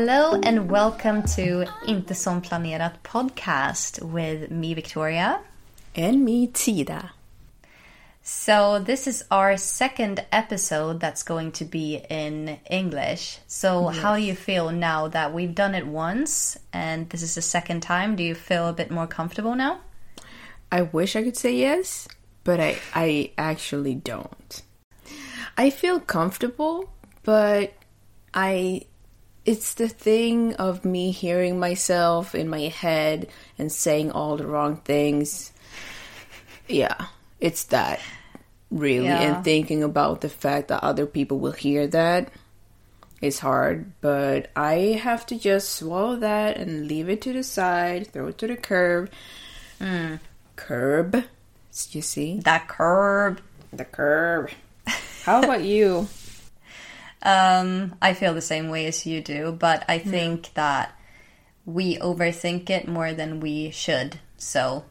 Hello and welcome to Inte som planerat podcast with me Victoria. And me, Tida. So this is our second episode that's going to be in English. So how do you feel now that we've done it once and this is the second time? Do you feel a bit more comfortable now? I wish I could say yes, but I, I actually don't. I feel comfortable, but I it's the thing of me hearing myself in my head and saying all the wrong things. Yeah, it's that really Yeah. and thinking about the fact that other people will hear that is hard, but I have to just swallow that and leave it to the side, throw it to the curb. Hmm. Curb. You see? That curb. The curb. How about you? Um, I feel the same way as you do, but I think that we overthink it more than we should. So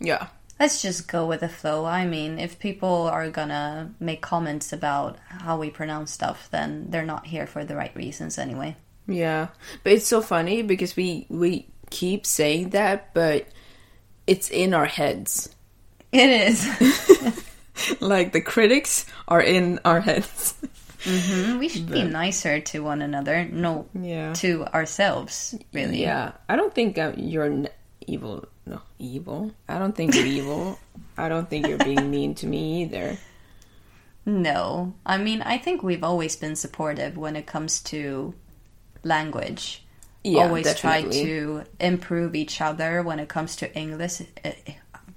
Yeah. let's just go with the flow. I mean, if people are gonna make comments about how we pronounce stuff, then they're not here for the right reasons anyway. Yeah, but it's so funny because we we keep saying that, but it's in our heads. It is. Like the critics are in our heads. We should be nicer to one another, no, Yeah. to ourselves, really. Yeah, I don't think uh, you're n- evil. No, evil. I don't think you're evil. I don't think you're being mean to me either. No, I mean, I think we've always been supportive when it comes to language. Yeah, always definitely. try to improve each other when it comes to English. Eh,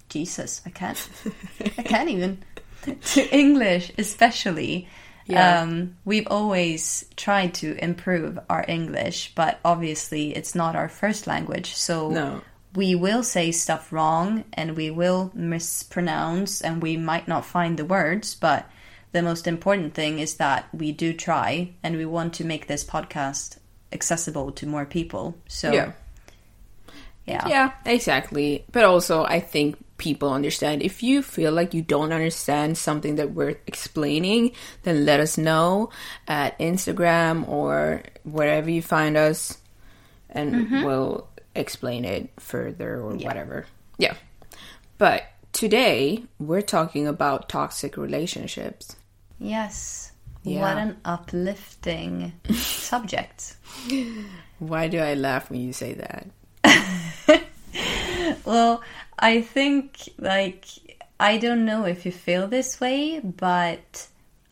Jesus, I can't. I can't even. To English, especially. Yeah. Um, we've always tried to improve our English, but obviously it's not our first language. So No. we will say stuff wrong and we will mispronounce and we might not find the words, but the most important thing is that we do try and we want to make this podcast accessible to more people. So Yeah. yeah. Yeah, exactly. But also, I think people understand. If you feel like you don't understand something that we're explaining, then let us know at Instagram or wherever you find us, and mm-hmm. we'll explain it further or whatever. Yeah. But today, we're talking about toxic relationships. Yes. Yeah. What an uplifting subject. Why do I laugh when you say that? Well, I think, like, I don't know if you feel this way, but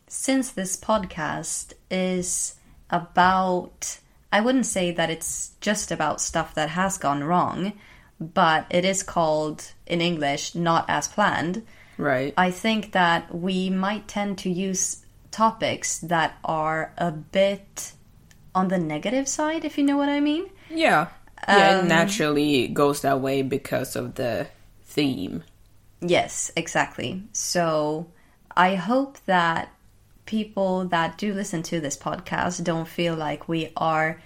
since this podcast is about, I wouldn't say that it's just about stuff that has gone wrong, but it is called in English not as planned. Right. I think that we might tend to use topics that are a bit on the negative side, if you know what I mean. yeah. yeah, Um, it naturally goes that way because of the theme. Yes, exactly. So I hope that people that do listen to this podcast don't feel like we are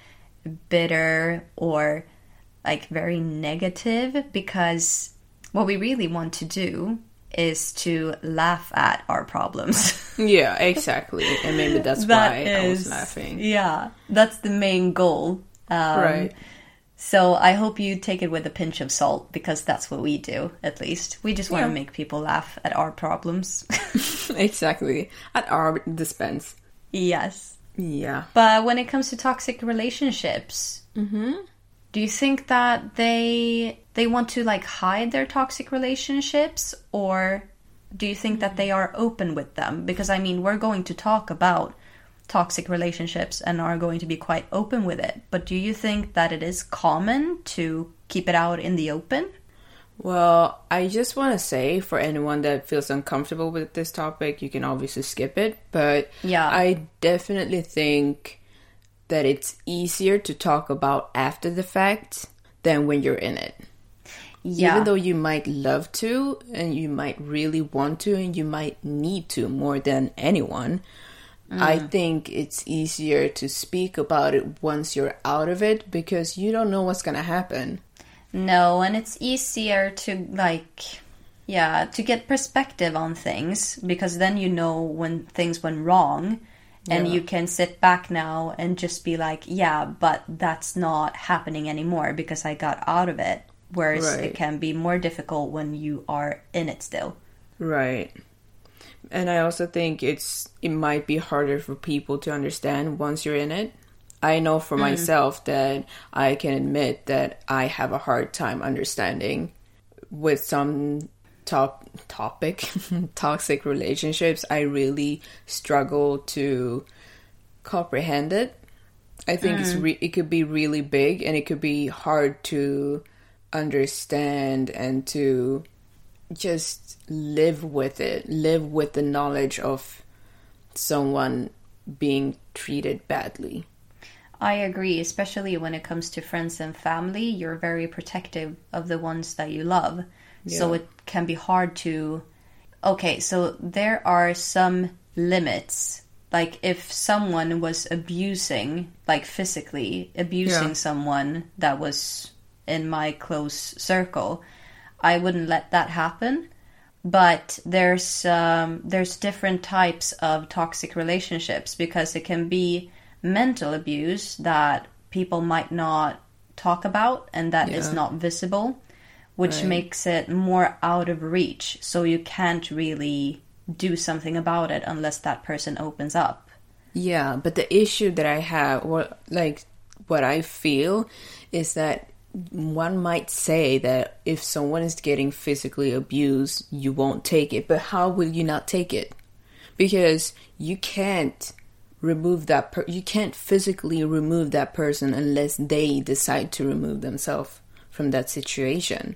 bitter or like very negative because what we really want to do is to laugh at our problems. Yeah, exactly. And maybe that's That why I was laughing. Yeah, that's the main goal. Um, right. So I hope you take it with a pinch of salt because that's what we do, at least. We just want to Yeah. make people laugh at our problems. exactly. At our dispense. yes. Yeah. But when it comes to toxic relationships, mm-hmm. do you think that they they want to like hide their toxic relationships or do you think that mm. they are open with them? Because I mean, we're going to talk about toxic relationships and are going to be quite open with it. But do you think that it is common to keep it out in the open? Well, I just want to say for anyone that feels uncomfortable with this topic, you can obviously skip it. But Yeah. I definitely think that it's easier to talk about after the fact than when you're in it. Yeah. Even though you might love to and you might really want to and you might need to more than anyone, I mm. think it's easier to speak about it once you're out of it because you don't know what's going to happen. No, and it's easier to like yeah, to get perspective on things because then you know when things went wrong and you can sit back now and just be like, yeah, but that's not happening anymore because I got out of it. Whereas it can be more difficult when you are in it still. Right. And I also think it's it might be harder for people to understand once you're in it. I know for mm. myself that I can admit that I have a hard time understanding with some top topic toxic relationships. I really struggle to comprehend it. I think it's mm. re- it could be really big and it could be hard to understand and to just live with it, live with the knowledge of someone being treated badly. I agree, especially when it comes to friends and family. You're very protective of the ones that you love. So it can be hard to. Okay, so there are some limits. Like if someone was abusing, like physically abusing Yeah. someone that was in my close circle, I wouldn't let that happen. But there's um, there's different types of toxic relationships because it can be mental abuse that people might not talk about and that is Yeah. not visible, which Right. makes it more out of reach. So you can't really do something about it unless that person opens up. Yeah, but the issue that I have, what like what I feel, is that one might say that if someone is getting physically abused, you won't take it. But how will you not take it? Because you can't remove that. Per- you can't physically remove that person unless they decide to remove themselves from that situation.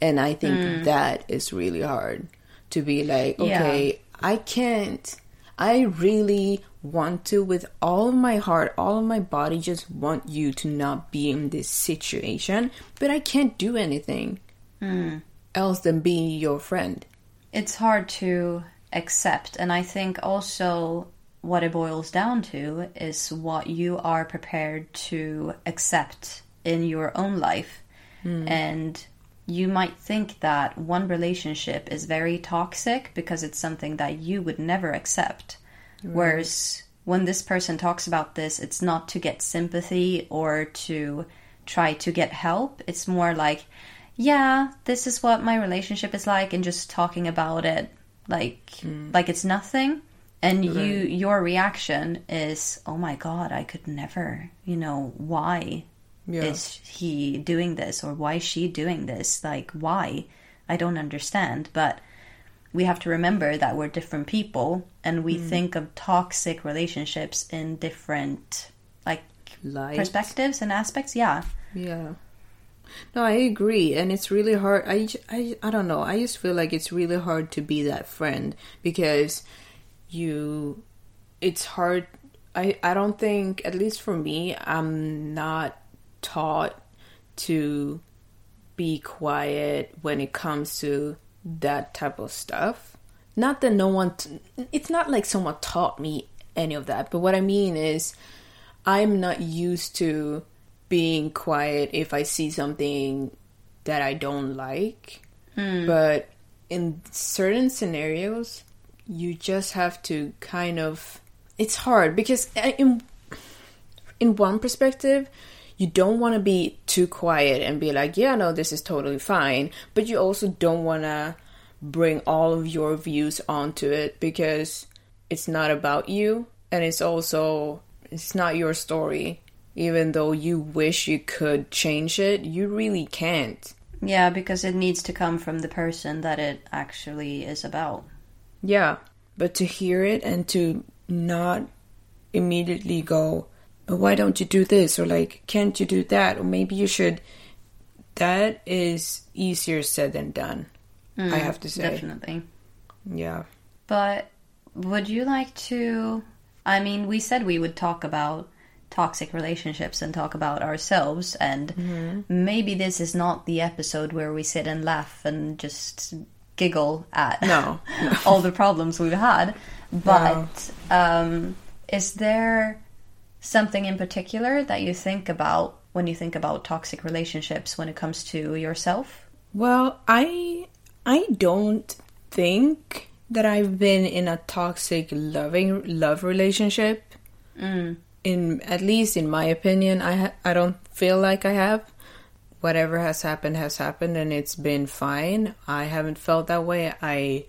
And I think hmm. that is really hard to be like, Yeah. okay, I can't. I really want to, with all of my heart, all of my body, just want you to not be in this situation, but I can't do anything hmm. else than being your friend. it's hard to accept and i think also what it boils down to is what you are prepared to accept in your own life. Hmm. And you might think that one relationship is very toxic because it's something that you would never accept whereas when this person talks about this it's not to get sympathy or to try to get help it's more like yeah, this is what my relationship is like, and just talking about it like hmm. like it's nothing. And you your reaction is, oh my god, I could never. You know why Yeah. is he doing this or why is she doing this? Like why? I don't understand. But we have to remember that we're different people, and we mm. think of toxic relationships in different like Light. perspectives and aspects. Yeah. Yeah. No, I agree, and it's really hard. I, I, I don't know. I just feel like it's really hard to be that friend because you. It's hard. I I don't think, at least for me, I'm not taught to be quiet when it comes to that type of stuff. Not that no one, t- it's not like someone taught me any of that, but what I mean is I'm not used to being quiet if I see something that I don't like. But in certain scenarios, you just have to kind of. It's hard because uh, in in one perspective, you don't want to be too quiet and be like, yeah, no, this is totally fine. But you also don't want to bring all of your views onto it because it's not about you and it's also it's not your story. Even though you wish you could change it, you really can't. Yeah, because it needs to come from the person that it actually is about. Yeah, but to hear it and to not immediately go, why don't you do this? Or like, can't you do that? Or maybe you should. That is easier said than done, I have to say. Definitely. Yeah. But would you like to? I mean, we said we would talk about toxic relationships and talk about ourselves, and maybe this is not the episode where we sit and laugh and just giggle at No. all the problems we've had. But um, is there something in particular that you think about when you think about toxic relationships when it comes to yourself? Well, I I don't think that I've been in a toxic loving love relationship. Mm. In at least in my opinion, I ha- I don't feel like I have. Whatever has happened has happened, and it's been fine. I haven't felt that way. I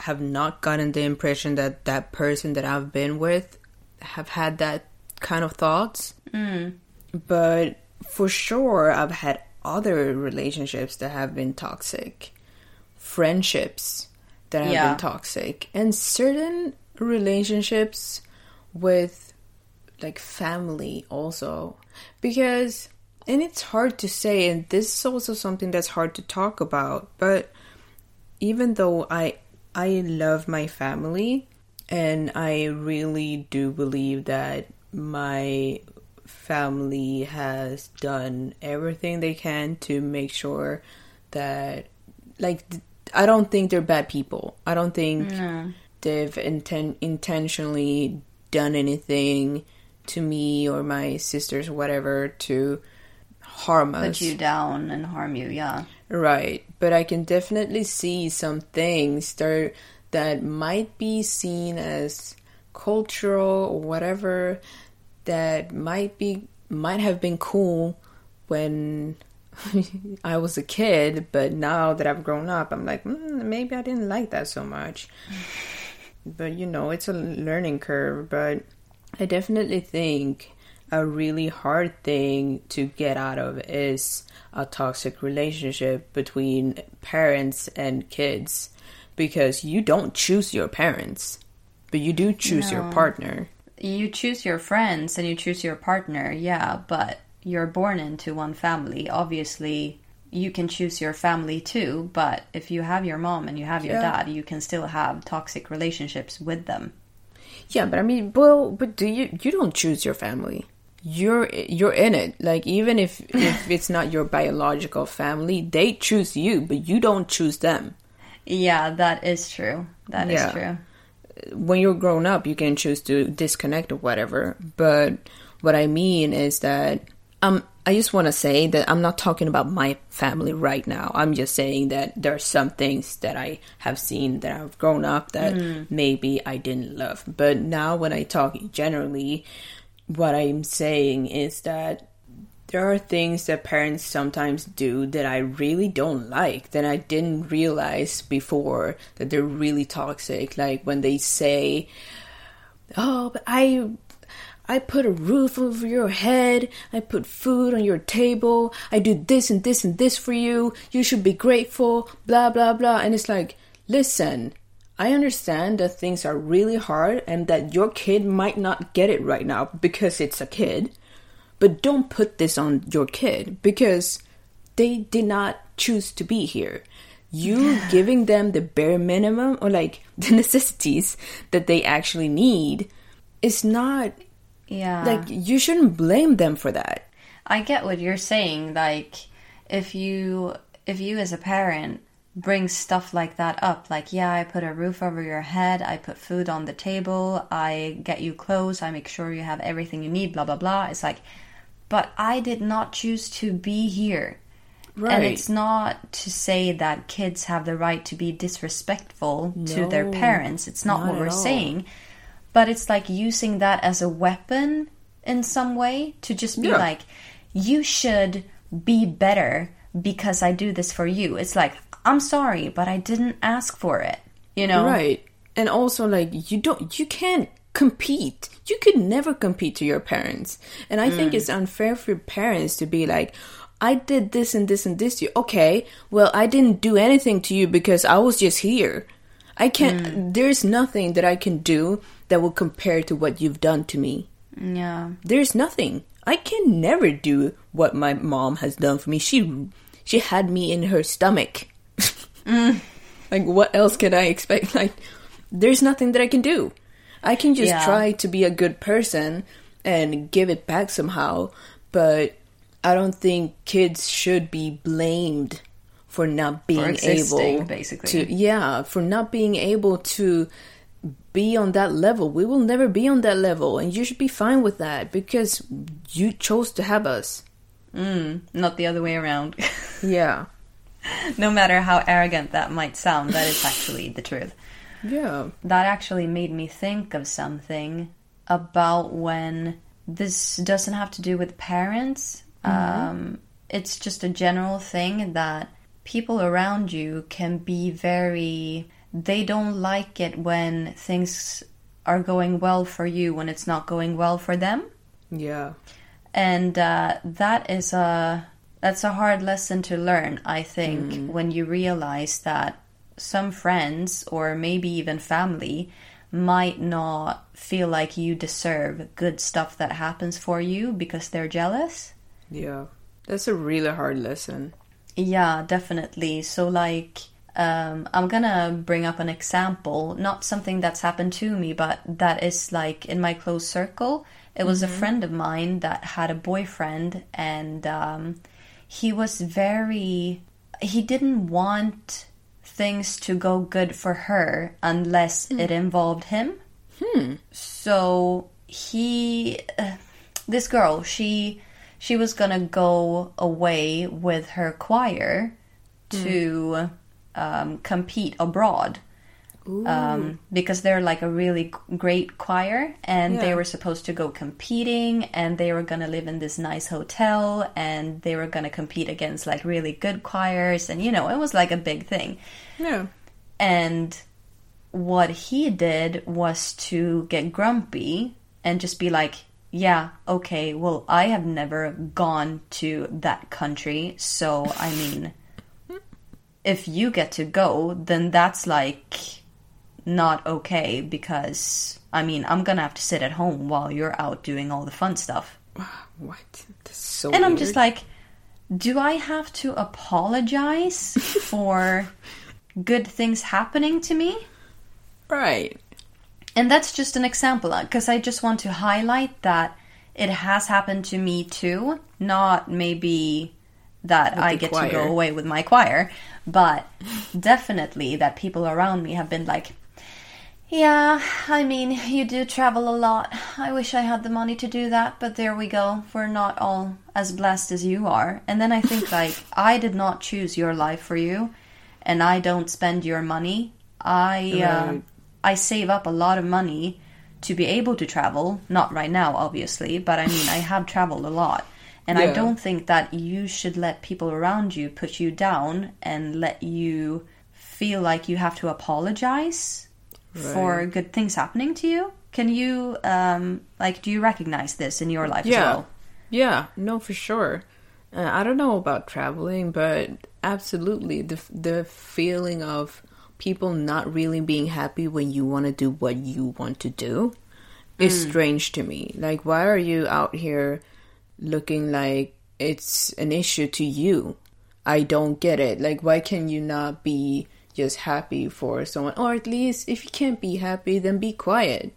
have not gotten the impression that that person that I've been with have had that kind of thoughts. Mm. But for sure, I've had other relationships that have been toxic, friendships that have Yeah. been toxic, and certain relationships with like family also. Because, and it's hard to say, and this is also something that's hard to talk about, but even though I I love my family and I really do believe that my family has done everything they can to make sure that like I don't think they're bad people. I don't think they've inten- intentionally done anything to me or my sisters or whatever to harm us. Put you down and harm you, yeah. Right, but I can definitely see some things that that might be seen as cultural or whatever that might be might have been cool when I was a kid, but now that I've grown up, I'm like, mm, maybe I didn't like that so much. but you know, it's a learning curve. But I definitely think a really hard thing to get out of is a toxic relationship between parents and kids because you don't choose your parents, but you do choose your partner. You choose your friends and you choose your partner, yeah, but you're born into one family. Obviously, you can choose your family too, but if you have your mom and you have your Yeah. dad, you can still have toxic relationships with them. Yeah, but I mean, well, but do you you don't choose your family. You're you're in it. Like even if if it's not your biological family, they choose you, but you don't choose them. Yeah, that is true. That is Yeah. true. When you're grown up, you can choose to disconnect or whatever. But what I mean is that um, I just want to say that I'm not talking about my family right now. I'm just saying that there are some things that I have seen that I've grown up that maybe I didn't love. But now, when I talk generally, what I'm saying is that there are things that parents sometimes do that I really don't like that I didn't realize before that they're really toxic. Like when they say, "Oh, but I I put a roof over your head, I put food on your table, I do this and this and this for you. You should be grateful." blah blah blah. And it's like, "Listen, I understand that things are really hard and that your kid might not get it right now because it's a kid." But don't put this on your kid because they did not choose to be here. You giving them the bare minimum or like the necessities that they actually need is not Yeah. like you shouldn't blame them for that. I get what you're saying. Like, if you if you as a parent bring stuff like that up like yeah i put a roof over your head i put food on the table i get you clothes i make sure you have everything you need blah blah blah it's like but i did not choose to be here and it's not to say that kids have the right to be disrespectful to their parents it's not, not what we're all. saying but it's like using that as a weapon in some way to just be Yeah. like you should be better because I do this for you. It's like I'm sorry, but I didn't ask for it. You know? Right. And also like you don't you can't compete. You could never compete to your parents. And I think mm. it's unfair for parents to be like I did this and this and this to you. Okay, well I didn't do anything to you because I was just here. I can't mm. there's nothing that I can do that will compare to what you've done to me. Yeah. There's nothing. I can never do what my mom has done for me. She she had me in her stomach. Mm. Like what else can I expect? Like there's nothing that I can do. I can just Yeah. try to be a good person and give it back somehow, but I don't think kids should be blamed for not being existing, able basically. to yeah, for not being able to be on that level. We will never be on that level and you should be fine with that because you chose to have us. Mm, not the other way around. Yeah. no matter how arrogant that might sound, that is actually the truth. Yeah. That actually made me think of something about when this doesn't have to do with parents. Um, it's just a general thing that people around you can be very. They don't like it when things are going well for you when it's not going well for them Yeah. and uh, that is a that's a hard lesson to learn i think when you realize that some friends or maybe even family might not feel like you deserve good stuff that happens for you because they're jealous Yeah. That's a really hard lesson. yeah, definitely. So, like, um, I'm gonna bring up an example, not something that's happened to me, but that is like in my close circle. It was a friend of mine that had a boyfriend, and um, he was very. He didn't want things to go good for her unless it involved him. So he, uh, this girl, she, she was gonna go away with her choir to um, compete abroad. Um, because they're like a really great choir, and they were supposed to go competing, and they were gonna live in this nice hotel, and they were gonna compete against like really good choirs, and you know, it was like a big thing. Yeah. And what he did was to get grumpy and just be like, yeah, okay, well, I have never gone to that country, so I mean, if you get to go, then that's like not okay because I mean, I'm gonna have to sit at home while you're out doing all the fun stuff. What? So And I'm weird. just like, do I have to apologize for good things happening to me? Right. And that's just an example uh, because I just want to highlight that it has happened to me too. Not maybe that I the get to go away with my choir, but definitely that people around me have been like, yeah, I mean, you do travel a lot. I wish I had the money to do that, but there we go. We're not all as blessed as you are. And then I think, like, I did not choose your life for you, and I don't spend your money. I uh, I save up a lot of money to be able to travel. Not right now, obviously, but I mean, I have traveled a lot. And I don't think that you should let people around you put you down and let you feel like you have to apologize for good things happening to you. Can you, um, like, do you recognize this in your life as Yeah. well? Yeah, no, for sure. Uh, I don't know about traveling, but absolutely the the feeling of people not really being happy when you want to do what you want to do is strange to me. Like, why are you out here looking like it's an issue to you? I don't get it. Like, why can you not be just happy for someone? Or at least, if you can't be happy, then be quiet.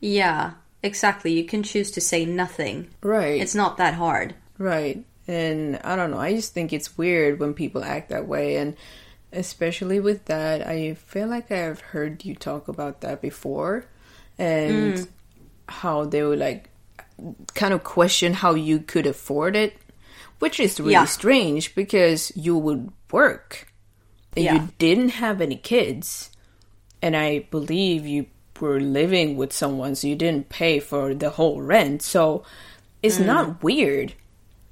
Yeah, exactly. You can choose to say nothing. Right. It's not that hard. Right. And I don't know, I just think it's weird when people act that way. And especially with that, I feel like I've heard you talk about that before and Mm. how they would like kind of question how you could afford it, which is really Yeah. strange because you would work and Yeah. you didn't have any kids. And I believe you were living with someone, so you didn't pay for the whole rent. So it's Mm. not weird.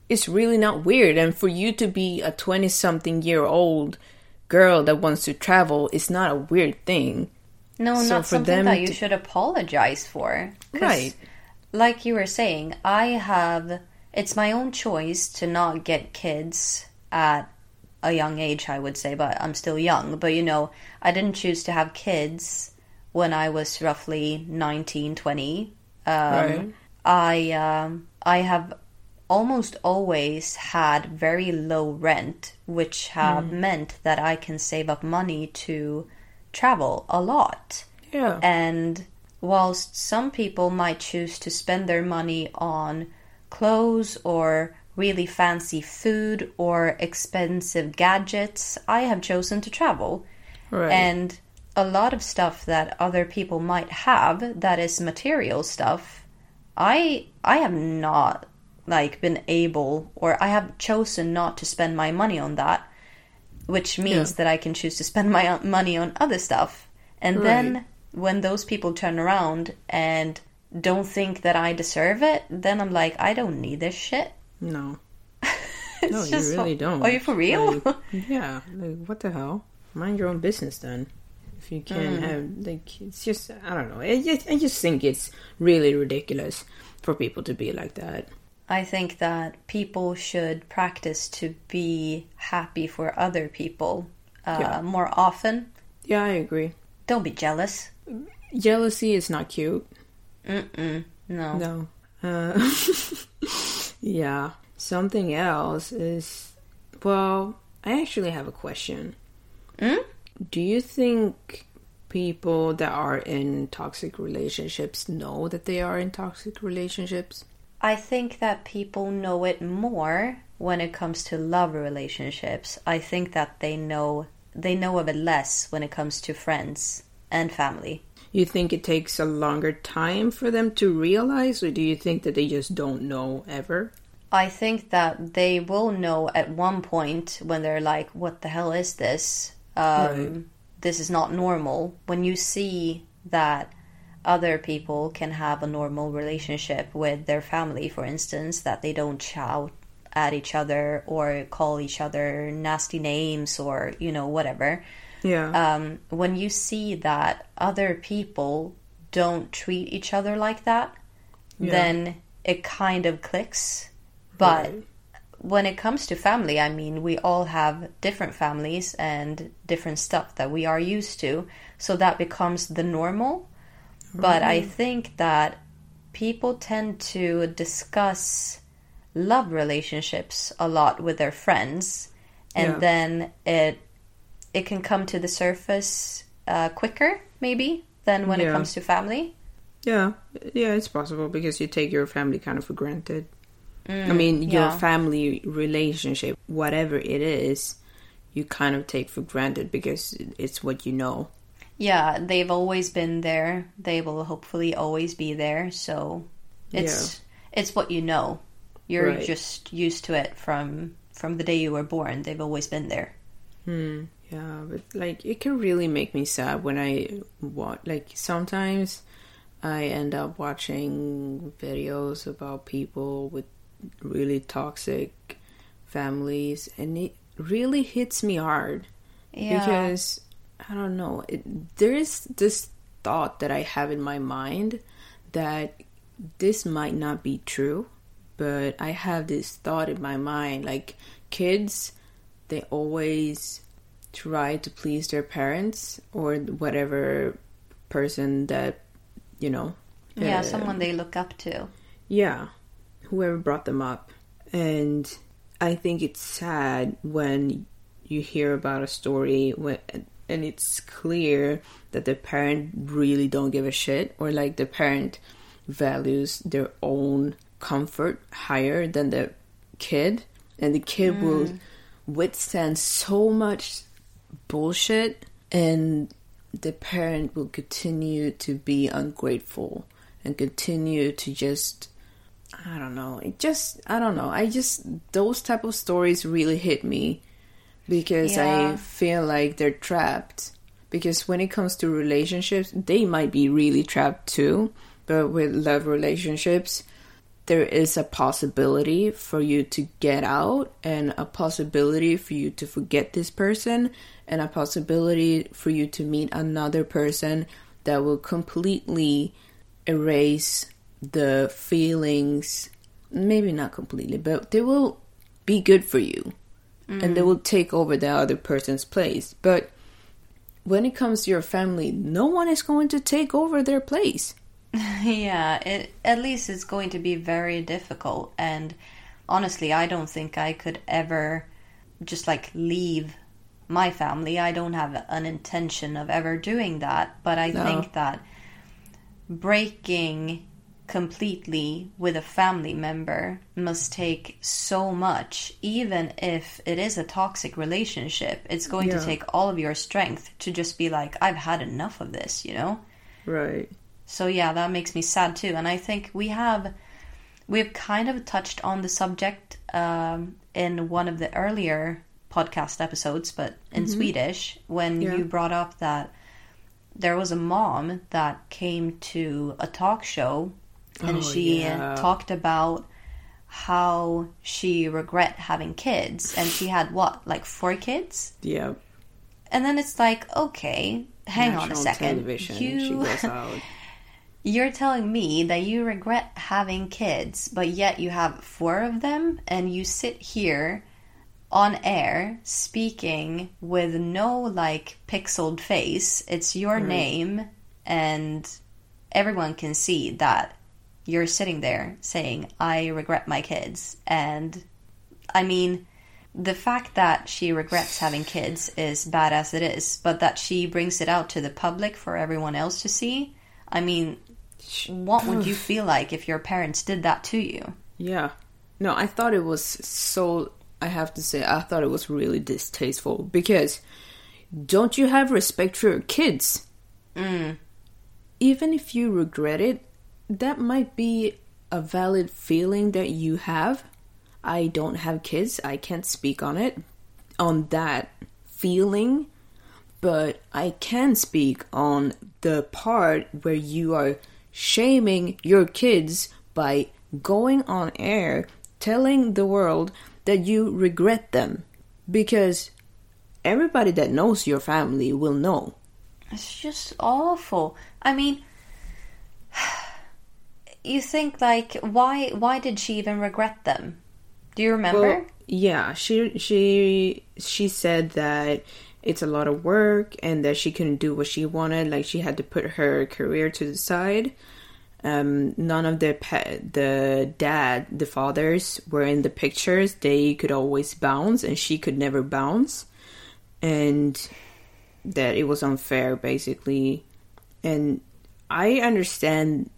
It's really not weird. And for you to be a 20 something year old girl that wants to travel is not a weird thing. No, So not for something them that you to- should apologize for. Right. Like you were saying, I have. It's my own choice to not get kids at a young age, I would say, but I'm still young. But you know, I didn't choose to have kids when I was roughly 19, 20. Um, Right. I um, I have almost always had very low rent, which have meant that I can save up money to travel a lot. Yeah. And whilst some people might choose to spend their money on clothes or really fancy food or expensive gadgets, I have chosen to travel. Right. And a lot of stuff that other people might have that is material stuff, I I have not like been able or I have chosen not to spend my money on that, which means Yeah. that I can choose to spend my money on other stuff. And Right. then when those people turn around and don't think that I deserve it, then I'm like, I don't need this shit. No. No, you really don't. Are you for real? Like, yeah. Like, what the hell? Mind your own business then. If you can't Mm. have, like, it's just, I don't know. I just, I just think it's really ridiculous for people to be like that. I think that people should practice to be happy for other people uh, Yeah. more often. Yeah, I agree. Don't be jealous. Jealousy is not cute. No. No. Uh, yeah. Something else is, well, I actually have a question. Hmm? Do you think people that are in toxic relationships know that they are in toxic relationships? I think that people know it more when it comes to love relationships. I think that they know they know of it less when it comes to friends and family. You think it takes a longer time for them to realize, or do you think that they just don't know ever? I think that they will know at one point when they're like, "What the hell is this? Um, Right. This is not normal." When you see that other people can have a normal relationship with their family, for instance, that they don't shout at each other or call each other nasty names or you know whatever. Yeah. Um, when you see that other people don't treat each other like that, then it kind of clicks. But Right. when it comes to family, I mean, we all have different families and different stuff that we are used to. So that becomes the normal. But I think that people tend to discuss love relationships a lot with their friends. And Yeah. then it it can come to the surface uh, quicker, maybe, than when it comes to family. Yeah, yeah, it's possible because you take your family kind of for granted. I mean, your yeah. family relationship, whatever it is, you kind of take for granted because it's what you know. Yeah, they've always been there. They will hopefully always be there. So it's it's what you know. You're Right. just used to it from from the day you were born. They've always been there. Yeah, but like it can really make me sad when I watch. Like sometimes I end up watching videos about people with really toxic families, and it really hits me hard Yeah. because I don't know. It, there is this thought that I have in my mind that this might not be true, but I have this thought in my mind like kids, they always try to please their parents or whatever person that you know. yeah, uh, someone they look up to. yeah, whoever brought them up. And I think it's sad when you hear about a story when, and it's clear that the parent really don't give a shit or like the parent values their own comfort higher than the kid and the kid will withstand so much bullshit and the parent will continue to be ungrateful and continue to just I don't know. It just I don't know. I just those type of stories really hit me because Yeah. I feel like they're trapped. Because when it comes to relationships, they might be really trapped too. But with love relationships, there is a possibility for you to get out and a possibility for you to forget this person and a possibility for you to meet another person that will completely erase the feelings. Maybe not completely but they will be good for you. And they mm. will take over the other person's place. But when it comes to your family no one is going to take over their place Yeah, it, at least it's going to be very difficult. And honestly, I don't think I could ever just like leave my family. I don't have an intention of ever doing that. But I think that breaking completely with a family member must take so much, even if it is a toxic relationship. It's going Yeah. to take all of your strength to just be like, I've had enough of this, you know? right So yeah, that makes me sad too. And I think we have we've kind of touched on the subject um, in one of the earlier podcast episodes, but in Swedish when Yeah. you brought up that there was a mom that came to a talk show and Oh, she yeah. talked about how she regret having kids and she had what like four kids yeah and then it's like okay hang on a second television she you goes out You're telling me that you regret having kids, but yet you have four of them, and you sit here on air speaking with no like pixeled face. It's your mm-hmm. name, and everyone can see that you're sitting there saying, I regret my kids. And I mean, the fact that she regrets having kids is bad as it is, but that she brings it out to the public for everyone else to see. I mean, what would you feel like if your parents did that to you? Yeah. No, I thought it was so. I have to say, I thought it was really distasteful because don't you have respect for your kids? Mm. Even if you regret it, that might be a valid feeling that you have. I don't have kids, I can't speak on it, on that feeling, but I can speak on the part where you are shaming your kids by going on air telling the world that you regret them because everybody that knows your family will know. It's just awful. I mean, you think like why why did she even regret them? Do you remember? Well, yeah, she she she said that it's a lot of work and that she couldn't do what she wanted. Like she had to put her career to the side. Um, none of the pa- the dad, the fathers, were in the pictures. They could always bounce, and she could never bounce, and that it was unfair, basically. And I understand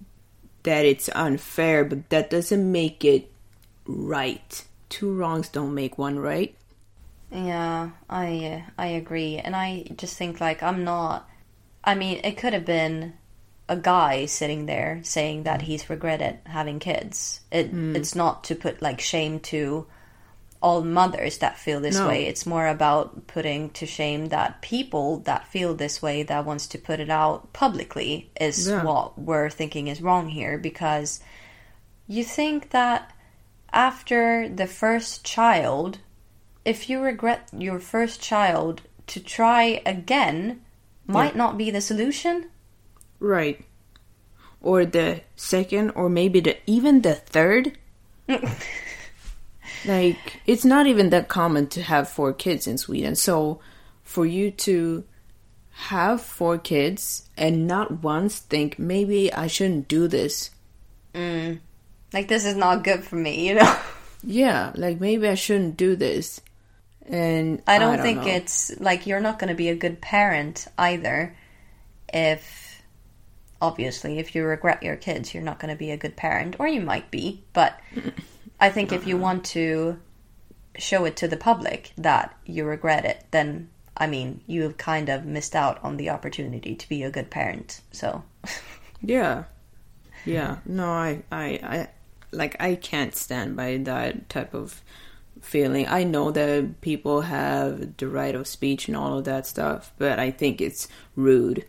that it's unfair, but that doesn't make it right. Two wrongs don't make one right. Yeah, I uh, I agree, and I just think like I'm not. I mean, it could have been a guy sitting there saying that he's regretted having kids. It it's not to put like shame to all mothers that feel this No. way. It's more about putting to shame that people that feel this way that wants to put it out publicly is Yeah. what we're thinking is wrong here because you think that after the first child if you regret your first child, to try again might not be the solution. Right. Or the second, or maybe the even the third. like it's not even that common to have four kids in Sweden. So for you to have four kids and not once think maybe I shouldn't do this. Mm. Like this is not good for me, you know. Yeah, like maybe I shouldn't do this. And I don't, think know. it's like you're not going to be a good parent either if obviously if you regret your kids, you're not going to be a good parent or you might be, but I think if you uh-huh. want to show it to the public that you regret it, then I mean, you've kind of missed out on the opportunity to be a good parent. So, Yeah. Yeah. No, I, I, I, like, I can't stand by that type of feeling. I know that people have the right of speech and all of that stuff, but I think it's rude.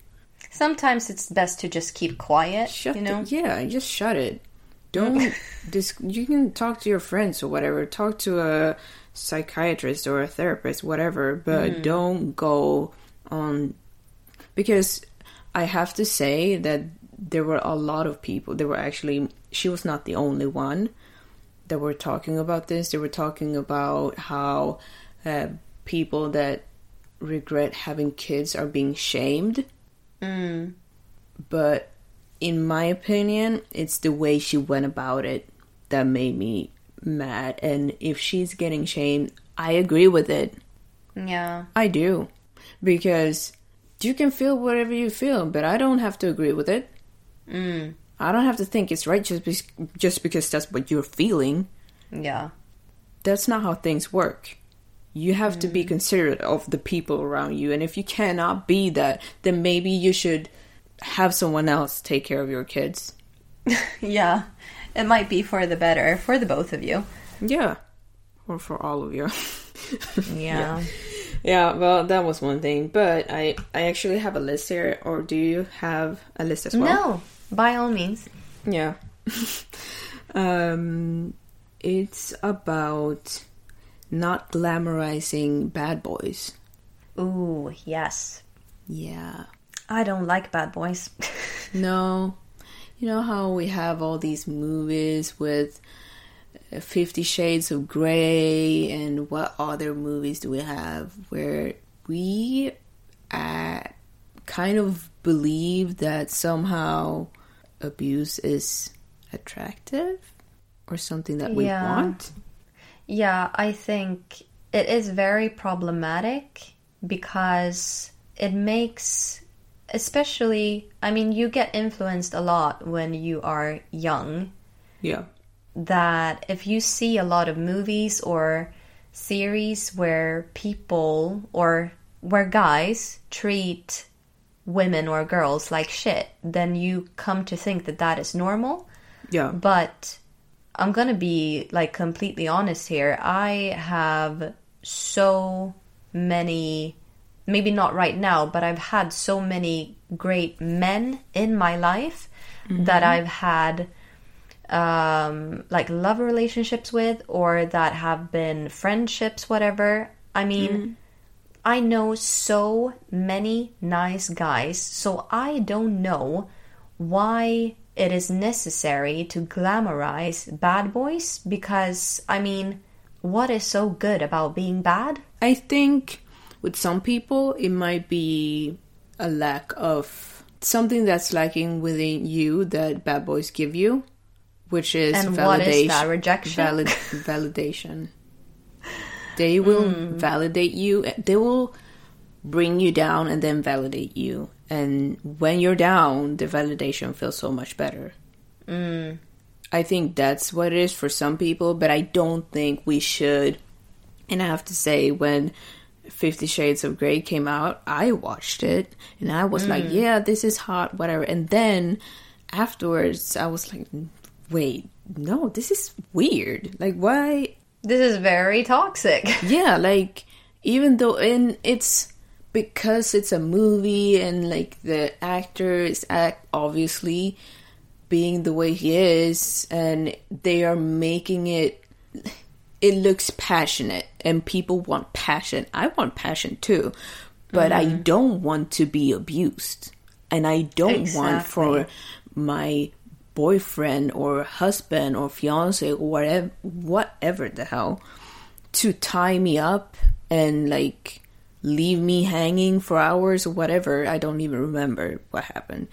sometimes it's best to just keep quiet, Shut you know? the, yeah, just shut it. Don't mm. this you can talk to your friends or whatever. Talk to a psychiatrist or a therapist, whatever, but mm-hmm. don't go on because I have to say that there were a lot of people. There were actually she was not the only one that were talking about this. They were talking about how uh, people that regret having kids are being shamed. But in my opinion, it's the way she went about it that made me mad. And if she's getting shamed, I agree with it. Yeah. I do. Because you can feel whatever you feel, but I don't have to agree with it. Mm. I don't have to think it's right just, be- just because that's what you're feeling. Yeah. That's not how things work. You have to be mm. considerate of the people around you. And if you cannot be that, then maybe you should have someone else take care of your kids. Yeah. It might be for the better for the both of you. Yeah. Or for all of you. Yeah. yeah, well, that was one thing. But I, I actually have a list here. Or do you have a list as well? No, by all means. Yeah. um, it's about not glamorizing bad boys. Ooh, yes. Yeah. I don't like bad boys. No. You know how we have all these movies with uh, Fifty Shades of Grey and what other movies do we have where we uh, kind of believe that somehow abuse is attractive or something that we Yeah. want? Yeah, I think it is very problematic because it makes, especially, I mean, you get influenced a lot when you are young. Yeah. That if you see a lot of movies or series where people or where guys treat women or girls like shit, then you come to think that that is normal. Yeah. But I'm gonna be like completely honest here. I have so many, maybe not right now, but I've had so many great men in my life that I've had um, like love relationships with or that have been friendships, whatever. I mean, I know so many nice guys, so I don't know why it is necessary to glamorize bad boys because, I mean, what is so good about being bad? I think with some people it might be a lack of something that's lacking within you that bad boys give you, which is And validation. what is that, rejection? Valid, validation. They will Hmm. validate you. They will bring you down and then validate you. And when you're down, the validation feels so much better. I think that's what it is for some people, but I don't think we should. And I have to say, when Fifty Shades of Grey came out, I watched it and I was like, yeah, this is hot, whatever. And then afterwards, I was like, wait, no, this is weird. Like, why? This is very toxic. Yeah, like, even though, and it's because it's a movie and like the actor is act obviously being the way he is and they are making it it looks passionate and people want passion. I want passion too but i mm-hmm. don't want to be abused. And i don't want for my boyfriend or husband or fiance or whatever whatever the hell to tie me up and like leave me hanging for hours or whatever. I don't even remember what happened.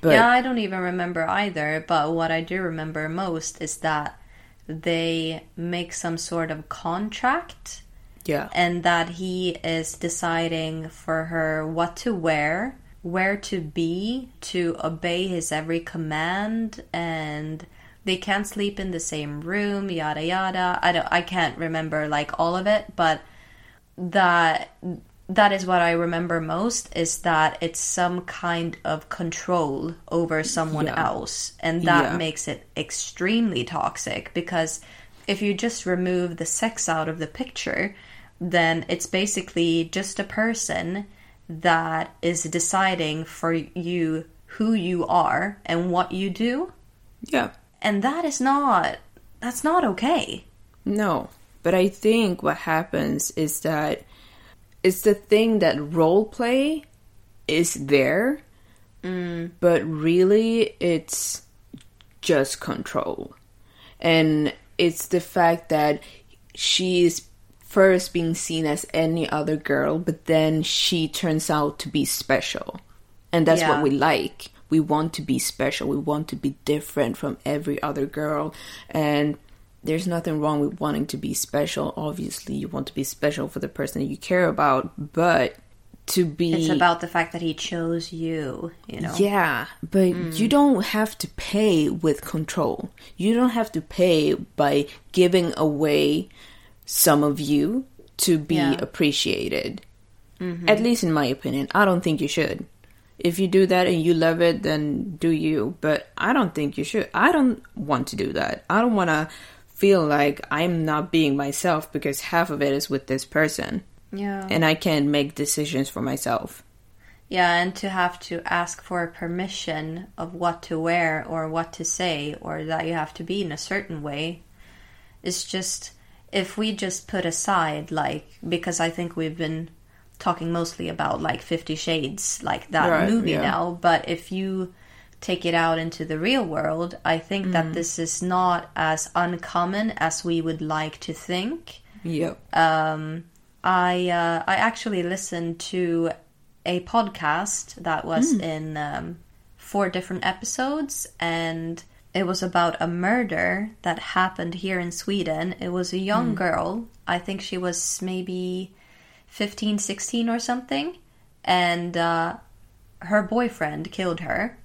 But yeah, I don't even remember either, but what I do remember most is that they make some sort of contract yeah. and that he is deciding for her what to wear, where to be, to obey his every command, and they can't sleep in the same room, yada yada. I don't I can't remember like all of it, but that that is what I remember most is that it's some kind of control over someone Yeah. else and that Yeah. makes it extremely toxic because if you just remove the sex out of the picture then it's basically just a person that is deciding for you who you are and what you do Yeah. and that is not that's not okay No, but I think what happens is that it's the thing that role play is there, mm. but really it's just control. And it's the fact that she is first being seen as any other girl, but then she turns out to be special. And that's Yeah. what we like. We want to be special. We want to be different from every other girl. And there's nothing wrong with wanting to be special. Obviously, you want to be special for the person you care about, but to be it's about the fact that he chose you you know yeah, but mm. you don't have to pay with control. You don't have to pay by giving away some of you to be Yeah. appreciated. Mm-hmm. At least in my opinion, I don't think you should. If you do that and you love it, then do you. But I don't think you should. I don't want to do that. I don't want to feel like I'm not being myself because half of it is with this person yeah and I can't make decisions for myself. Yeah, and to have to ask for permission of what to wear or what to say or that you have to be in a certain way is just if we just put aside like because I think we've been talking mostly about like 50 shades like that Right, movie yeah. now, but if you take it out into the real world, I think Mm. that this is not as uncommon as we would like to think. Yep. I uh, I actually listened to a podcast that was in um, four different episodes, and it was about a murder that happened here in Sweden. It was a young girl. I think she was maybe 15, 16 or something, and uh, her boyfriend killed her.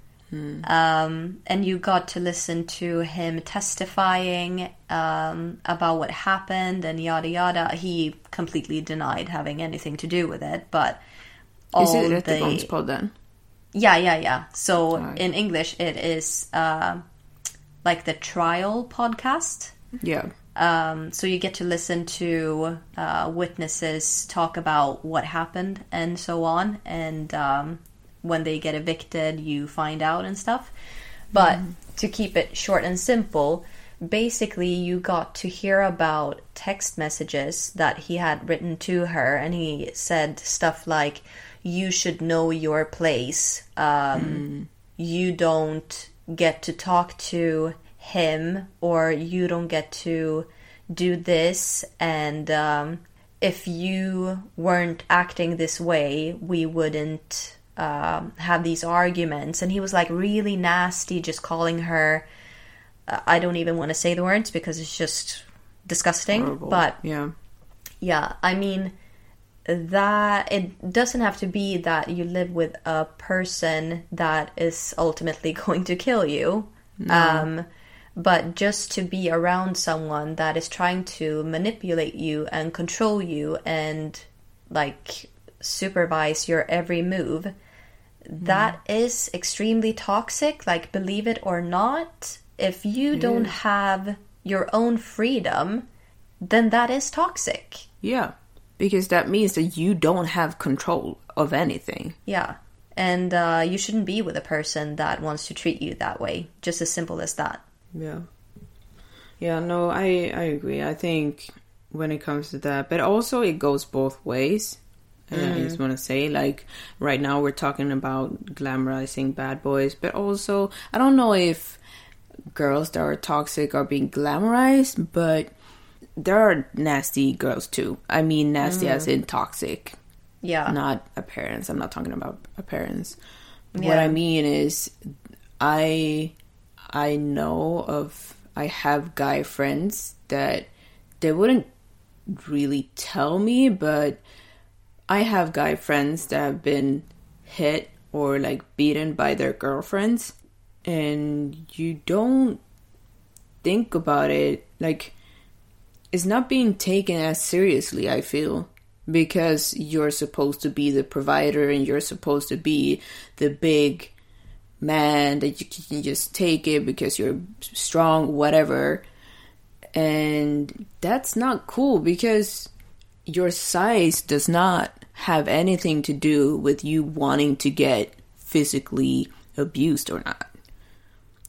Um, and you got to listen to him testifying um, about what happened and yada yada. He completely denied having anything to do with it, but all Is it the Rättegångspodden? yeah yeah yeah. So Right. in English, it is uh, like the trial podcast. Yeah. Um, so you get to listen to uh, witnesses talk about what happened and so on, and um, when they get evicted, you find out and stuff. But to keep it short and simple, basically you got to hear about text messages that he had written to her, and he said stuff like, "You should know your place. Um, You don't get to talk to him, or you don't get to do this, and." Um, if you weren't acting this way, we wouldn't um, have these arguments. And he was like really nasty, just calling her. Uh, I don't even want to say the words because it's just disgusting. Horrible. But yeah. yeah, I mean that it doesn't have to be that you live with a person that is ultimately going to kill you. Um but just to be around someone that is trying to manipulate you and control you and like supervise your every move that is extremely toxic like believe it or not if you don't have your own freedom then that is toxic Yeah. Because that means that you don't have control of anything. yeah and uh, you shouldn't be with a person that wants to treat you that way just as simple as that Yeah. Yeah, no, I I agree. I think when it comes to that, but also it goes both ways. And I just want to say, like, right now we're talking about glamorizing bad boys, but also I don't know if girls that are toxic are being glamorized, but there are nasty girls too. I mean, nasty mm. as in toxic, yeah not appearance. I'm not talking about appearance. What Yeah. I mean is, I I know of I have guy friends that they wouldn't really tell me, but I have guy friends that have been hit or like beaten by their girlfriends, and you don't think about it, like it's not being taken as seriously, I feel. Because you're supposed to be the provider and you're supposed to be the big man that you can just take it because you're strong, whatever. And that's not cool because your size does not have anything to do with you wanting to get physically abused or not.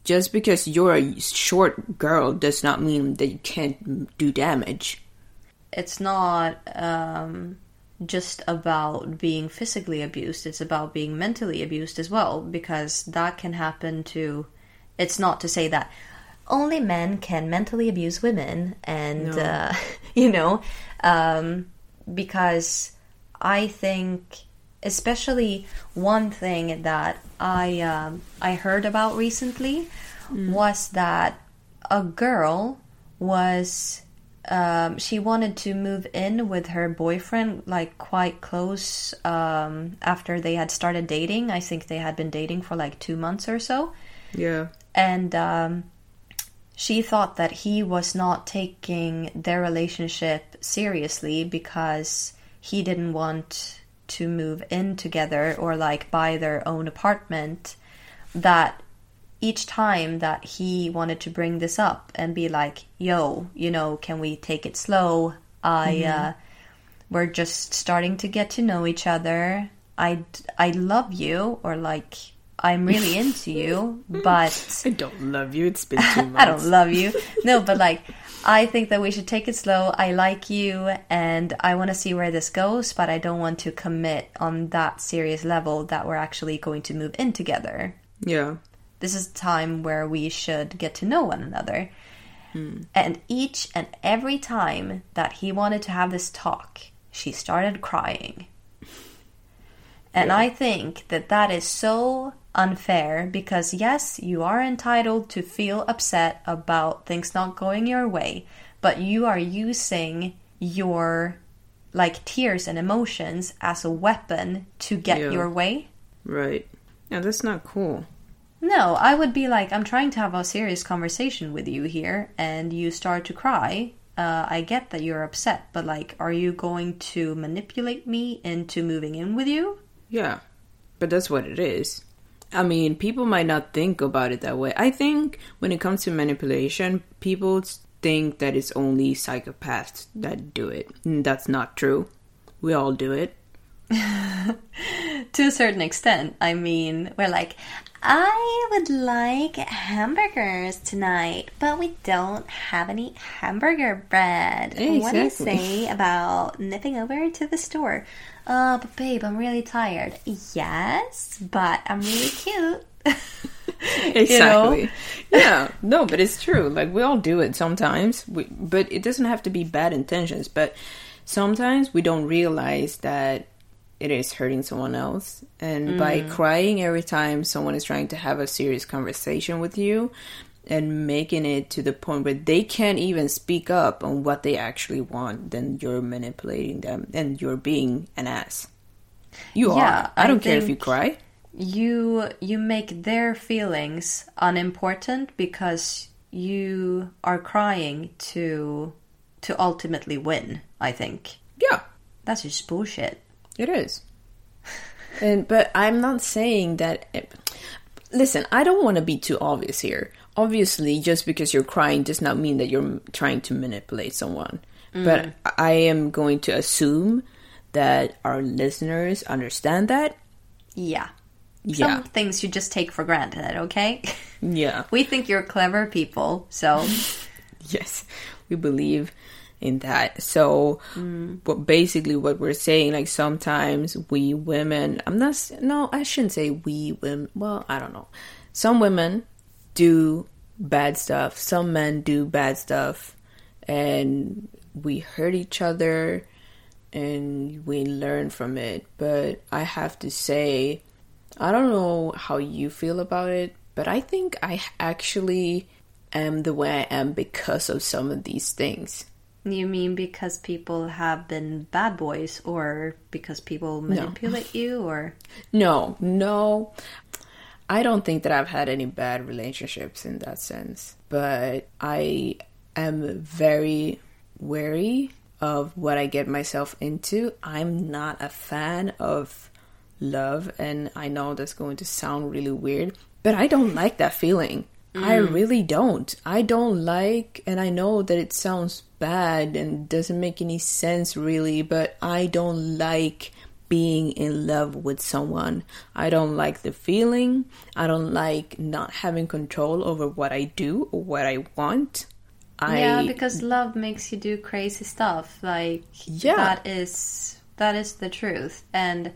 Just because you're a short girl does not mean that you can't do damage. It's not um, just about being physically abused, it's about being mentally abused as well, because that can happen to. It's not to say that only men can mentally abuse women, and, No. uh, you know, um, because I think, especially one thing that I um, I heard about recently was that a girl was um, she wanted to move in with her boyfriend like quite close um, after they had started dating. I think they had been dating for like two months or so Yeah. and um, she thought that he was not taking their relationship seriously because he didn't want to move in together or like buy their own apartment that each time that he wanted to bring this up and be like yo you know can we take it slow i uh we're just starting to get to know each other i i love you or like i'm really into you but I don't love you. It's been two months. I don't love you. No, but like, I think that we should take it slow. I like you and I want to see where this goes, but I don't want to commit on that serious level that we're actually going to move in together. Yeah. This is a time where we should get to know one another. Hmm. And each and every time that he wanted to have this talk, she started crying. And I think that that is so unfair because, yes, you are entitled to feel upset about things not going your way, but you are using your like tears and emotions as a weapon to get Yeah. your way. Right. Yeah, that's not cool. No, I would be like, I'm trying to have a serious conversation with you here, and you start to cry. Uh, I get that you're upset, but like, are you going to manipulate me into moving in with you? Yeah. But that's what it is. I mean, people might not think about it that way. I think when it comes to manipulation, people think that it's only psychopaths that do it. And that's not true. We all do it. To a certain extent. I mean, we're like, I would like hamburgers tonight, but we don't have any hamburger bread. What do you say about nipping over to the store? Uh, but babe, I'm really tired. Yes, but I'm really cute. Exactly. yeah. No, but it's true. Like we all do it sometimes. We, but it doesn't have to be bad intentions. But sometimes we don't realize that it is hurting someone else. And by crying every time someone is trying to have a serious conversation with you and making it to the point where they can't even speak up on what they actually want, then you're manipulating them and you're being an ass. You Yeah, are. I I don't care if you cry. you you make their feelings unimportant because you are crying to to ultimately win i think Yeah. that's just bullshit It is. And but I'm not saying that listen, I don't want to be too obvious here. Obviously, just because you're crying does not mean that you're trying to manipulate someone. But mm. I am going to assume that our listeners understand that. yeah Yeah. some things you just take for granted okay Yeah. we think you're clever people so yes we believe in that so mm. but basically what we're saying like sometimes we women i'm not no i shouldn't say we women well i don't know some women do bad stuff some men do bad stuff and we hurt each other and we learn from it but i have to say I don't know how you feel about it, but I think I actually am the way I am because of some of these things. you mean because people have been bad boys or because people manipulate you or No, no. I don't think that I've had any bad relationships in that sense, but I am very wary of what I get myself into. I'm not a fan of love, and I know that's going to sound really weird, but I don't like that feeling. I mm. really don't. I don't like, and I know that it sounds bad and doesn't make any sense really, but I don't like being in love with someone. I don't like the feeling. I don't like not having control over what I do or what I want. I, yeah, because love makes you do crazy stuff. Like Yeah. that is that is the truth. And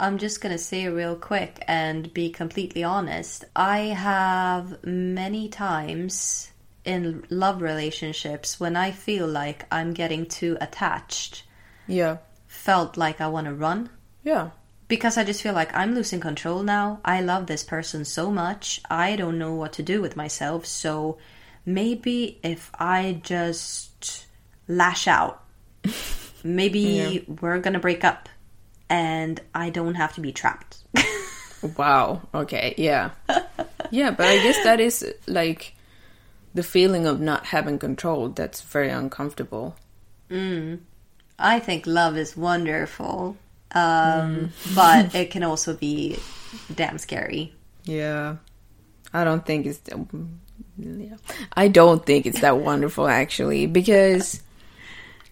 I'm just gonna say real quick and be completely honest. I have many times in love relationships when I feel like I'm getting too attached, yeah, felt like I want to run yeah, because I just feel like I'm losing control now. I love this person so much. I don't know what to do with myself. So maybe if I just lash out, maybe we're going to break up and I don't have to be trapped. Wow. Okay. Yeah. yeah, but I guess that is like the feeling of not having control. That's very uncomfortable. Mm. I think love is wonderful, um, but it can also be damn scary. Yeah. I don't think it's. Yeah. I don't think it's that wonderful actually because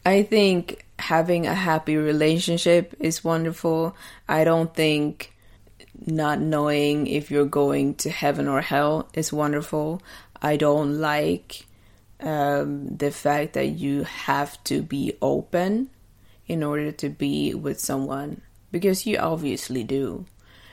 I think having a happy relationship is wonderful. I don't think not knowing if you're going to heaven or hell is wonderful. I don't like um, the fact that you have to be open in order to be with someone because you obviously do.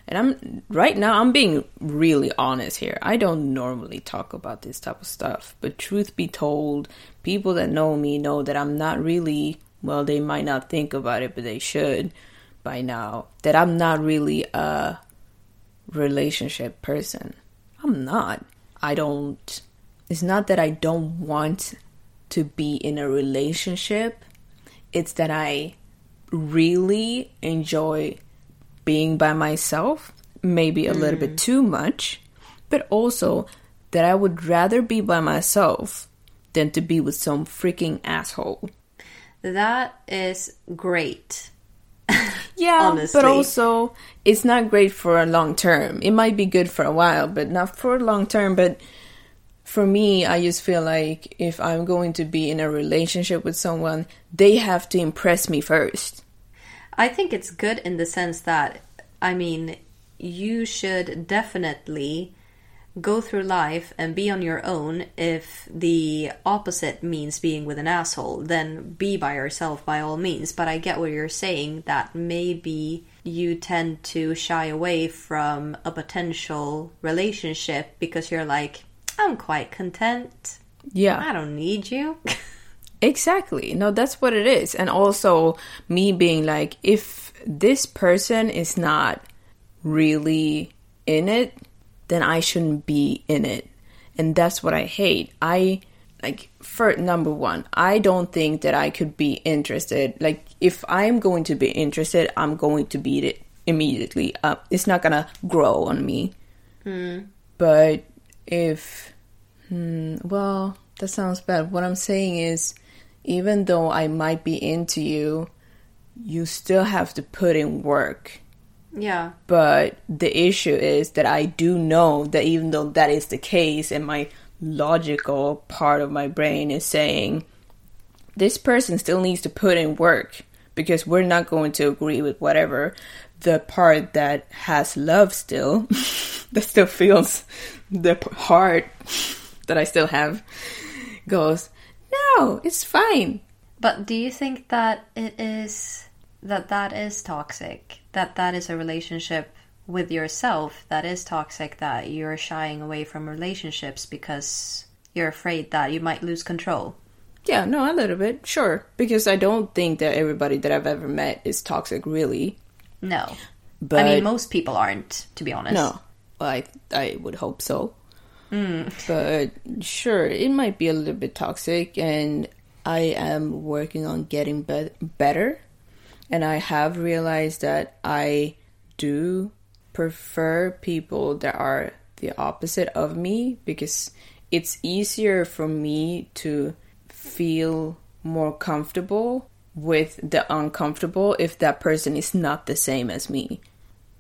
And I'm right now I'm being really honest here. I don't normally talk about this type of stuff, but truth be told, people that know me know that I'm not really well, they might not think about it, but they should by now. That I'm not really a relationship person. I'm not. I don't it's not that I don't want to be in a relationship. It's that I really enjoy being by myself, maybe a little bit mm. too much, but also that I would rather be by myself than to be with some freaking asshole. That is great. Yeah, Honestly. but also it's not great for a long term. It might be good for a while, but not for a long term. But for me, I just feel like if I'm going to be in a relationship with someone, they have to impress me first. I think it's good in the sense that, I mean, you should definitely go through life and be on your own. If the opposite means being with an asshole, then be by yourself by all means. But I get what you're saying that maybe you tend to shy away from a potential relationship because you're like, I'm quite content. Yeah. I don't need you. Exactly. No, that's what it is. And also me being like, if this person is not really in it, then I shouldn't be in it. And that's what I hate. I like for number one, I don't think that I could be interested. Like if I'm going to be interested, I'm going to be it immediately. Uh, it's not gonna grow on me. But if Hmm, well, that sounds bad. What I'm saying is, even though I might be into you, you still have to put in work. yeah. But the issue is that I do know that even though that is the case, and my logical part of my brain is saying, this person still needs to put in work because we're not going to agree with whatever the part that has love still, that still feels the heart that I still have, goes, no, it's fine. But do you think that it is that that is toxic? That that is a relationship with yourself that is toxic that you're shying away from relationships because you're afraid that you might lose control. Yeah, no, a little bit, sure. Because I don't think that everybody that I've ever met is toxic, really. No. But I mean most people aren't, to be honest. No, well, I I would hope so. Mm. But sure, it might be a little bit toxic, and I am working on getting be- better. And I have realized that I do prefer people that are the opposite of me because it's easier for me to feel more comfortable with the uncomfortable if that person is not the same as me.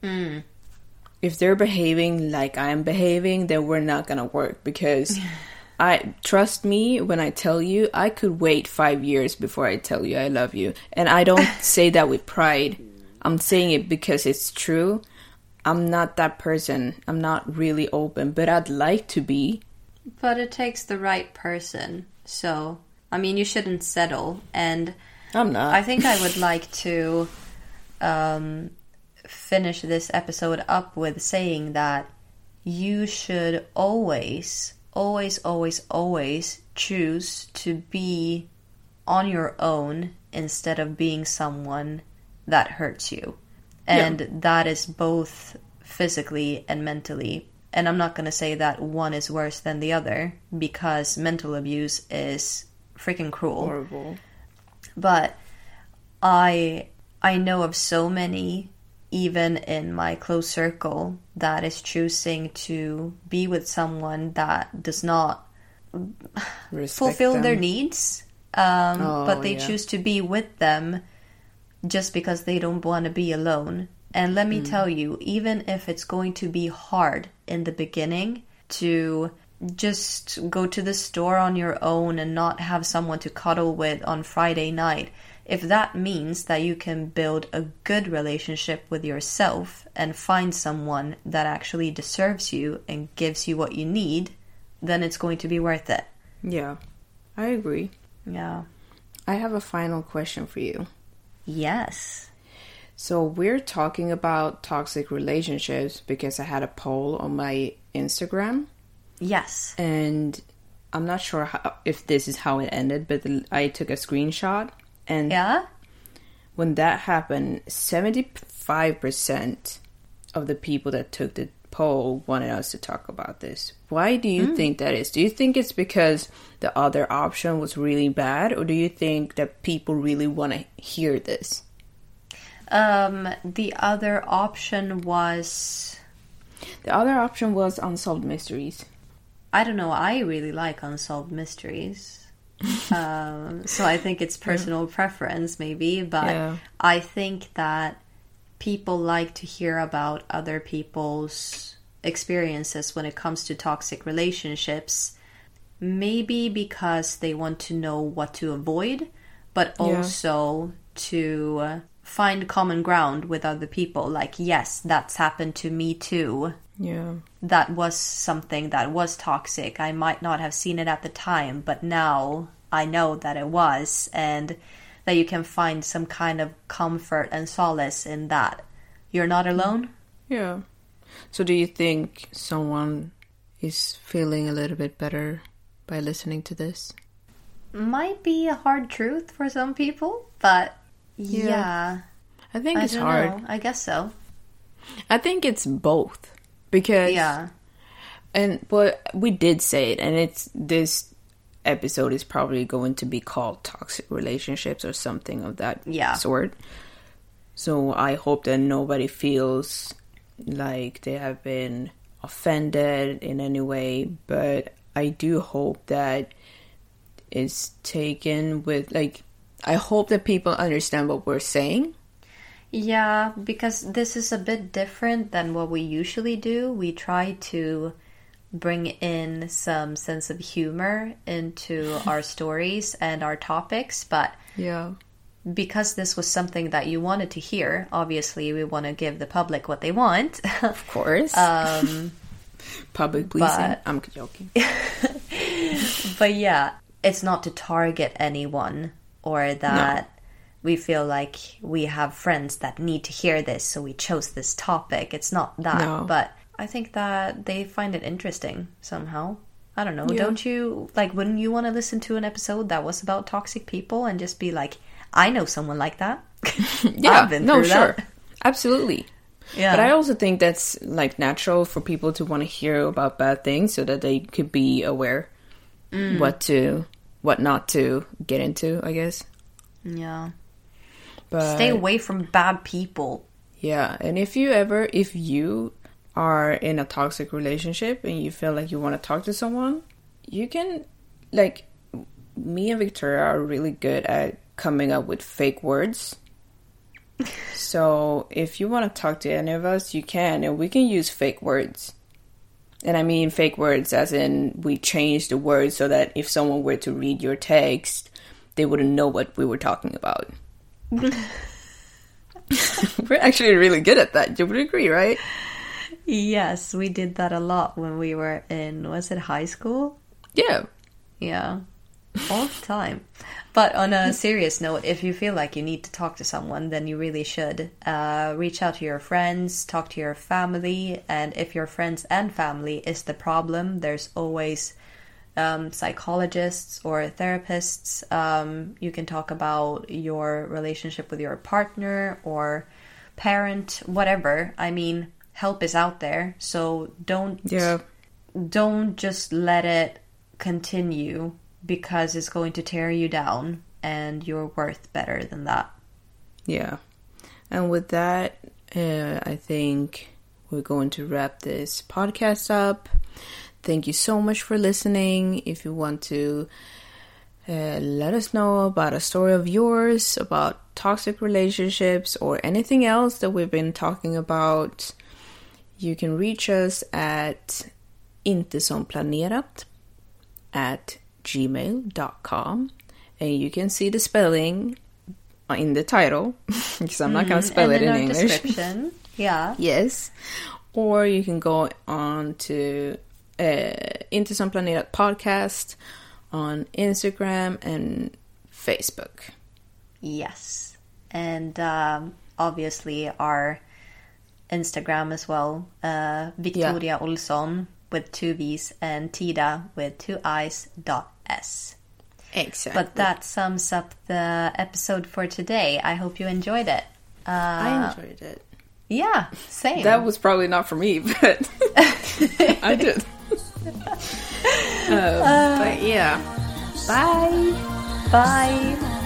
Mm. If they're behaving like I'm behaving, then we're not gonna work because I trust me when I tell you I could wait five years before I tell you I love you. And I don't say that with pride. I'm saying it because it's true. I'm not that person. I'm not really open, but I'd like to be. But it takes the right person. So, I mean, you shouldn't settle. And I'm not. I think I would like to um, finish this episode up with saying that you should always, always, always, always choose to be on your own instead of being someone that hurts you. And that is both physically and mentally. And I'm not going to say that one is worse than the other because mental abuse is freaking cruel horrible. But I I know of so many even in my close circle that is choosing to be with someone that does not Respect fulfill their needs um, Oh, but they yeah. choose to be with them just because they don't want to be alone and let Mm. me tell you even if it's going to be hard in the beginning to just go to the store on your own and not have someone to cuddle with on Friday night if that means that you can build a good relationship with yourself and find someone that actually deserves you and gives you what you need then it's going to be worth it Yeah, I agree. yeah I have a final question for you. Yes. So we're talking about toxic relationships because I had a poll on my Instagram Yes. and I'm not sure how, if this is how it ended, but the, I took a screenshot and Yeah? when that happened, 75% of the people that took the poll wanted us to talk about this. Why do you think that is? Do you think it's because the other option was really bad, or do you think that people really want to hear this? Um, the other option was The other option was unsolved mysteries. I don't know, I really like unsolved mysteries. um, so I think it's personal preference maybe, but Yeah. I think that people like to hear about other people's experiences when it comes to toxic relationships. Maybe because they want to know what to avoid, but Yeah. also to uh, find common ground with other people. Like, yes, that's happened to me too Yeah. That was something that was toxic. I might not have seen it at the time, but now I know that it was, and that you can find some kind of comfort and solace in that. You're not mm. alone? Yeah. So do you think someone is feeling a little bit better by listening to this? Might be a hard truth for some people, but yeah. I think I it's hard. know. I guess so. I think it's both because Yeah. and but we did say it and it's this episode is probably going to be called toxic relationships or something of that Yeah. sort. So I hope that nobody feels like they have been offended in any way, but I do hope that it's taken with like I hope that people understand what we're saying. Yeah, because this is a bit different than what we usually do. We try to bring in some sense of humor into our stories and our topics, but Yeah. because this was something that you wanted to hear, obviously we want to give the public what they want. Of course. um, Public pleasing. but- I'm joking. but yeah, it's not to target anyone or that we feel like we have friends that need to hear this, so we chose this topic. It's not that, No. but I think that they find it interesting somehow. I don't know. Yeah. Don't you like? Wouldn't you want to listen to an episode that was about toxic people and just be like, "I know someone like that." Yeah, I've been no, sure, that. absolutely. Yeah, But I also think that's like natural for people to want to hear about bad things so that they could be aware Mm. what to, what not to get into. I guess. yeah. But Stay away from bad people. Yeah, and if you ever, if you are in a toxic relationship and you feel like you want to talk to someone, you can, like, me and Victoria are really good at coming up with fake words. so if you want to talk to any of us, you can, and we can use fake words. And I mean fake words as in we change the words so that if someone were to read your text, they wouldn't know what we were talking about. We're actually really good at that. You would agree, right? Yes, we did that a lot when we were in was it high school? Yeah. Yeah. All the time. But on a serious note, if you feel like you need to talk to someone, then you really should. Uh, reach out to your friends, talk to your family, and if your friends and family is the problem, there's always um, psychologists or therapists. Um, you can talk about your relationship with your partner or parent, whatever. I mean, help is out there, so don't Yeah. don't just let it continue because it's going to tear you down, and you're worth better than that. Yeah. And with that, uh, I think we're going to wrap this podcast up. Thank you so much for listening. If you want to uh, let us know about a story of yours, about toxic relationships, or anything else that we've been talking about, you can reach us at inte som planerat at gmail.com and you can see the spelling in the title because I'm not going to spell and it in English. description. Yeah. Yes. Or you can go on to uh, Inte som planerat podcast on Instagram and Facebook. Yes. And um, obviously our Instagram as well. Uh, Victoria Olsson with two V's and Tida with two I's dot S. Exactly. But that sums up the episode for today. I hope you enjoyed it. Uh, I enjoyed it. yeah, same. That was probably not for me, but I did. Uh, but yeah. Bye. Bye.